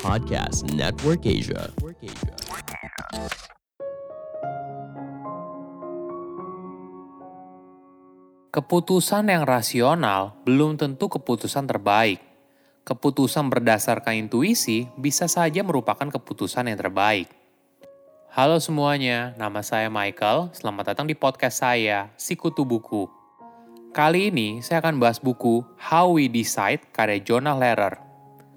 Podcast Network Asia. Keputusan yang rasional belum tentu keputusan terbaik. Keputusan berdasarkan intuisi bisa saja merupakan keputusan yang terbaik. Halo semuanya, nama saya Michael. Selamat datang di podcast saya, Sikutu Buku. Kali ini saya akan bahas buku How We Decide karya Jonah Lehrer.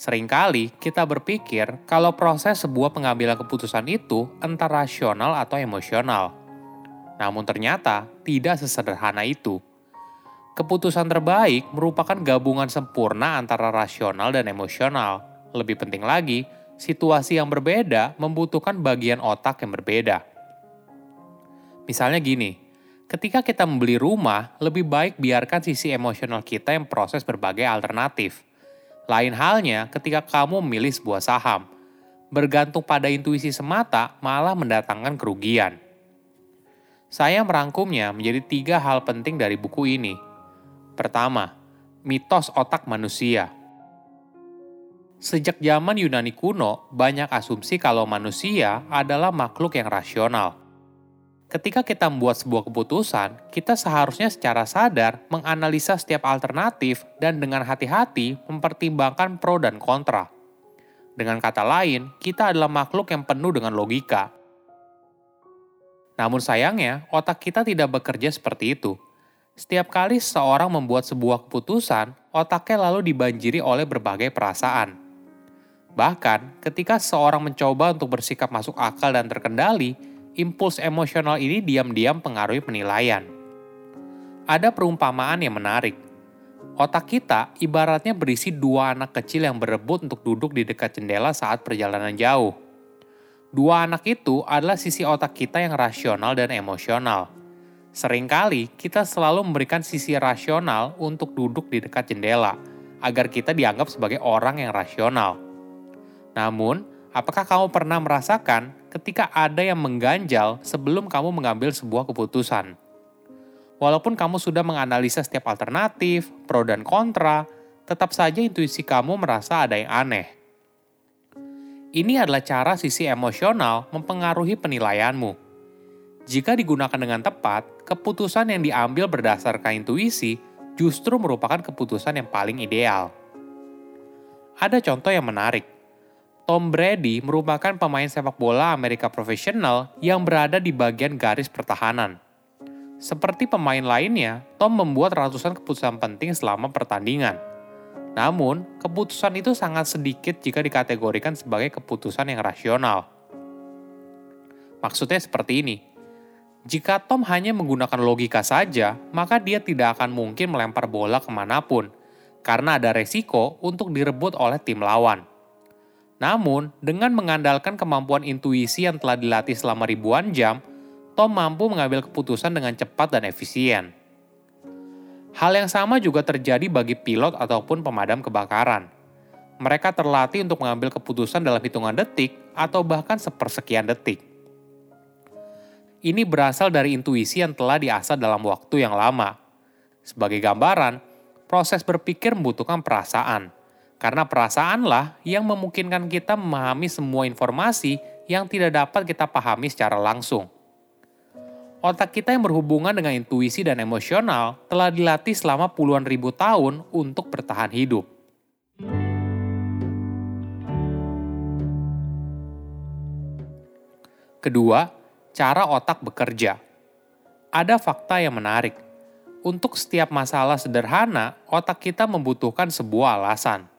Seringkali kita berpikir kalau proses sebuah pengambilan keputusan itu entah rasional atau emosional – namun ternyata tidak sesederhana itu. Keputusan terbaik merupakan gabungan sempurna antara rasional dan emosional. Lebih penting lagi, situasi yang berbeda membutuhkan bagian otak yang berbeda. Misalnya gini, ketika kita membeli rumah, lebih baik biarkan sisi emosional kita yang proses berbagai alternatif. Lain halnya ketika kamu memilih sebuah saham. Bergantung pada intuisi semata malah mendatangkan kerugian. Saya merangkumnya menjadi tiga hal penting dari buku ini. Pertama, mitos otak manusia. Sejak zaman Yunani kuno, banyak asumsi kalau manusia adalah makhluk yang rasional. Ketika kita membuat sebuah keputusan, kita seharusnya secara sadar menganalisa setiap alternatif dan dengan hati-hati mempertimbangkan pro dan kontra. Dengan kata lain, kita adalah makhluk yang penuh dengan logika, namun sayangnya, otak kita tidak bekerja seperti itu. Setiap kali seseorang membuat sebuah keputusan, otaknya lalu dibanjiri oleh berbagai perasaan. Bahkan, ketika seseorang mencoba untuk bersikap masuk akal dan terkendali, impuls emosional ini diam-diam pengaruhi penilaian. Ada perumpamaan yang menarik. Otak kita ibaratnya berisi dua anak kecil yang berebut untuk duduk di dekat jendela saat perjalanan jauh. Dua anak itu adalah sisi otak kita yang rasional dan emosional. Seringkali kita selalu memberikan sisi rasional untuk duduk di dekat jendela, agar kita dianggap sebagai orang yang rasional. Namun, apakah kamu pernah merasakan ketika ada yang mengganjal sebelum kamu mengambil sebuah keputusan? Walaupun kamu sudah menganalisa setiap alternatif, pro dan kontra, tetap saja intuisi kamu merasa ada yang aneh. Ini adalah cara sisi emosional mempengaruhi penilaianmu. Jika digunakan dengan tepat, keputusan yang diambil berdasarkan intuisi justru merupakan keputusan yang paling ideal. Ada contoh yang menarik. Tom Brady merupakan pemain sepak bola Amerika profesional yang berada di bagian garis pertahanan. Seperti pemain lainnya, Tom membuat ratusan keputusan penting selama pertandingan namun, keputusan itu sangat sedikit jika dikategorikan sebagai keputusan yang rasional. Maksudnya seperti ini. Jika Tom hanya menggunakan logika saja, maka dia tidak akan mungkin melempar bola ke mana pun, karena ada resiko untuk direbut oleh tim lawan. Namun, dengan mengandalkan kemampuan intuisi yang telah dilatih selama ribuan jam, Tom mampu mengambil keputusan dengan cepat dan efisien. Hal yang sama juga terjadi bagi pilot ataupun pemadam kebakaran. Mereka terlatih untuk mengambil keputusan dalam hitungan detik atau bahkan sepersekian detik. Ini berasal dari intuisi yang telah diasah dalam waktu yang lama. Sebagai gambaran, proses berpikir membutuhkan perasaan, karena perasaanlah yang memungkinkan kita memahami semua informasi yang tidak dapat kita pahami secara langsung. Otak kita yang berhubungan dengan intuisi dan emosional telah dilatih selama puluhan ribu tahun untuk bertahan hidup. Kedua, cara otak bekerja. Ada fakta yang menarik. Untuk setiap masalah sederhana, otak kita membutuhkan sebuah alasan.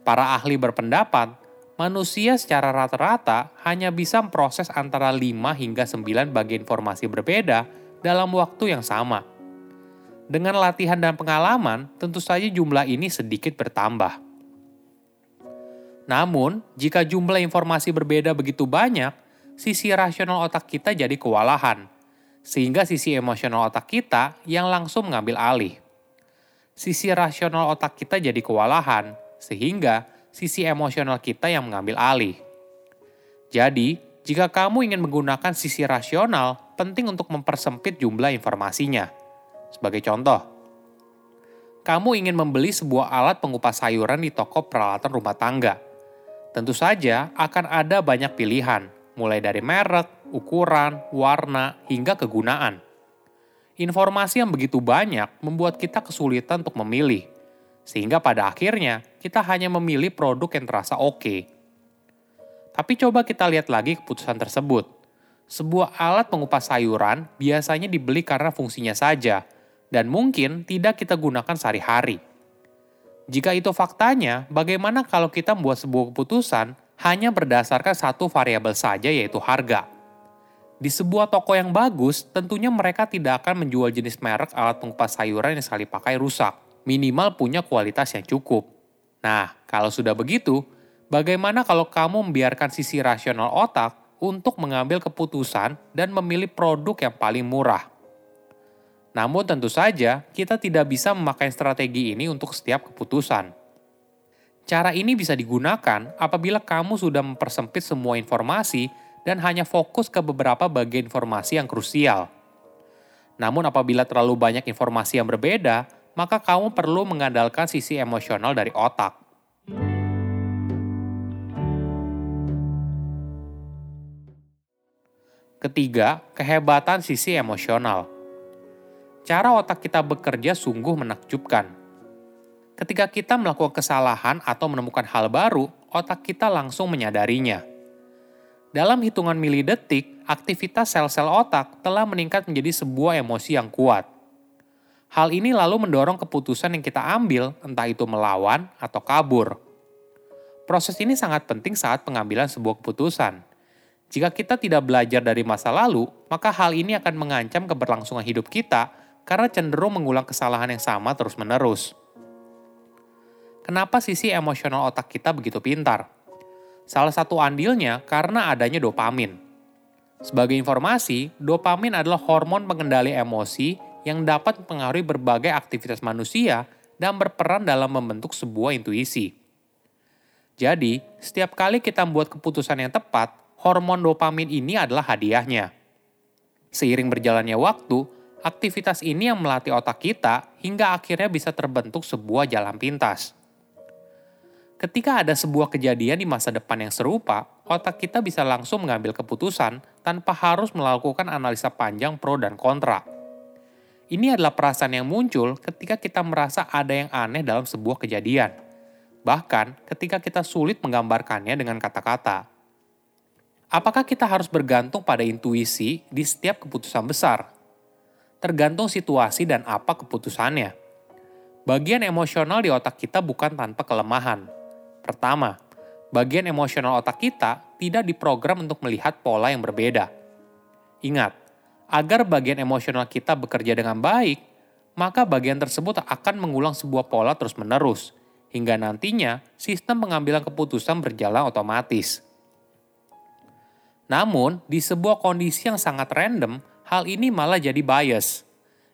Para ahli berpendapat manusia secara rata-rata hanya bisa memproses antara 5 hingga 9 bagian informasi berbeda dalam waktu yang sama. Dengan latihan dan pengalaman, tentu saja jumlah ini sedikit bertambah. Namun, jika jumlah informasi berbeda begitu banyak, sisi rasional otak kita jadi kewalahan, sehingga sisi emosional otak kita yang langsung mengambil alih. Sisi rasional otak kita jadi kewalahan, sehingga sisi emosional kita yang mengambil alih. Jadi, jika kamu ingin menggunakan sisi rasional, penting untuk mempersempit jumlah informasinya. Sebagai contoh, kamu ingin membeli sebuah alat pengupas sayuran di toko peralatan rumah tangga – Tentu saja akan ada banyak pilihan, mulai dari merek, ukuran, warna, hingga kegunaan. Informasi yang begitu banyak membuat kita kesulitan untuk memilih, sehingga pada akhirnya kita hanya memilih produk yang terasa oke. Okay. Tapi coba kita lihat lagi keputusan tersebut. Sebuah alat pengupas sayuran biasanya dibeli karena fungsinya saja, dan mungkin tidak kita gunakan sehari-hari. Jika itu faktanya, bagaimana kalau kita membuat sebuah keputusan hanya berdasarkan satu variabel saja yaitu harga? Di sebuah toko yang bagus, tentunya mereka tidak akan menjual jenis merek alat pengupas sayuran yang sekali pakai rusak. Minimal punya kualitas yang cukup. Nah, kalau sudah begitu, bagaimana kalau kamu membiarkan sisi rasional otak untuk mengambil keputusan dan memilih produk yang paling murah? Namun tentu saja kita tidak bisa memakai strategi ini untuk setiap keputusan. Cara ini bisa digunakan apabila kamu sudah mempersempit semua informasi dan hanya fokus ke beberapa bagian informasi yang krusial. Namun apabila terlalu banyak informasi yang berbeda, maka kamu perlu mengandalkan sisi emosional dari otak. Ketiga, kehebatan sisi emosional cara otak kita bekerja sungguh menakjubkan. Ketika kita melakukan kesalahan atau menemukan hal baru, otak kita langsung menyadarinya. Dalam hitungan milidetik, aktivitas sel-sel otak telah meningkat menjadi sebuah emosi yang kuat. Hal ini lalu mendorong keputusan yang kita ambil, entah itu melawan atau kabur. Proses ini sangat penting saat pengambilan sebuah keputusan. Jika kita tidak belajar dari masa lalu, maka hal ini akan mengancam keberlangsungan hidup kita karena cenderung mengulang kesalahan yang sama terus-menerus. Kenapa sisi emosional otak kita begitu pintar? Salah satu andilnya karena adanya dopamin. Sebagai informasi, dopamin adalah hormon pengendali emosi yang dapat mempengaruhi berbagai aktivitas manusia dan berperan dalam membentuk sebuah intuisi. Jadi, setiap kali kita membuat keputusan yang tepat, hormon dopamin ini adalah hadiahnya. Seiring berjalannya waktu, Aktivitas ini yang melatih otak kita hingga akhirnya bisa terbentuk sebuah jalan pintas. Ketika ada sebuah kejadian di masa depan yang serupa, otak kita bisa langsung mengambil keputusan tanpa harus melakukan analisa panjang pro dan kontra. Ini adalah perasaan yang muncul ketika kita merasa ada yang aneh dalam sebuah kejadian. Bahkan ketika kita sulit menggambarkannya dengan kata-kata. Apakah kita harus bergantung pada intuisi di setiap keputusan besar? tergantung situasi dan apa keputusannya. Bagian emosional di otak kita bukan tanpa kelemahan. Pertama, bagian emosional otak kita tidak diprogram untuk melihat pola yang berbeda. Ingat, agar bagian emosional kita bekerja dengan baik, maka bagian tersebut akan mengulang sebuah pola terus-menerus, hingga nantinya sistem pengambilan keputusan berjalan otomatis. Namun, di sebuah kondisi yang sangat random, hal ini malah jadi bias.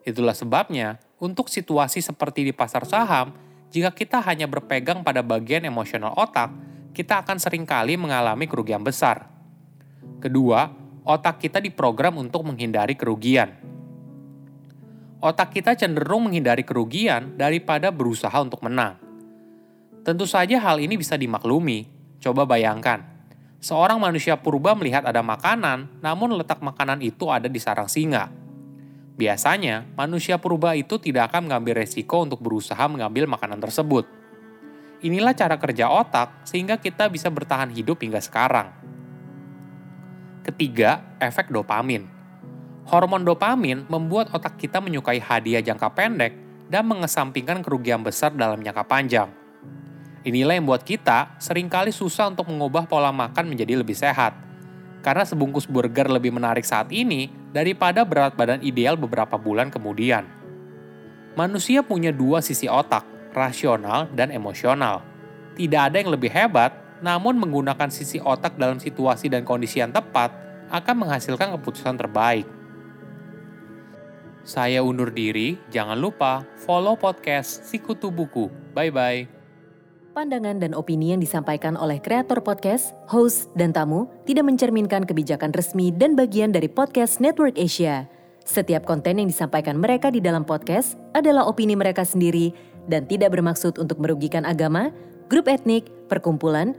Itulah sebabnya, untuk situasi seperti di pasar saham, jika kita hanya berpegang pada bagian emosional otak, kita akan sering kali mengalami kerugian besar. Kedua, otak kita diprogram untuk menghindari kerugian. Otak kita cenderung menghindari kerugian daripada berusaha untuk menang. Tentu saja hal ini bisa dimaklumi. Coba bayangkan, seorang manusia purba melihat ada makanan, namun letak makanan itu ada di sarang singa. Biasanya, manusia purba itu tidak akan mengambil resiko untuk berusaha mengambil makanan tersebut. Inilah cara kerja otak sehingga kita bisa bertahan hidup hingga sekarang. Ketiga, efek dopamin. Hormon dopamin membuat otak kita menyukai hadiah jangka pendek dan mengesampingkan kerugian besar dalam jangka panjang. Inilah yang membuat kita sering kali susah untuk mengubah pola makan menjadi lebih sehat. Karena sebungkus burger lebih menarik saat ini daripada berat badan ideal beberapa bulan kemudian. Manusia punya dua sisi otak, rasional dan emosional. Tidak ada yang lebih hebat namun menggunakan sisi otak dalam situasi dan kondisi yang tepat akan menghasilkan keputusan terbaik. Saya undur diri, jangan lupa follow podcast Sikutu Buku. Bye-bye. Pandangan dan opini yang disampaikan oleh kreator podcast, host, dan tamu tidak mencerminkan kebijakan resmi dan bagian dari podcast Network Asia. Setiap konten yang disampaikan mereka di dalam podcast adalah opini mereka sendiri dan tidak bermaksud untuk merugikan agama, grup etnik, perkumpulan,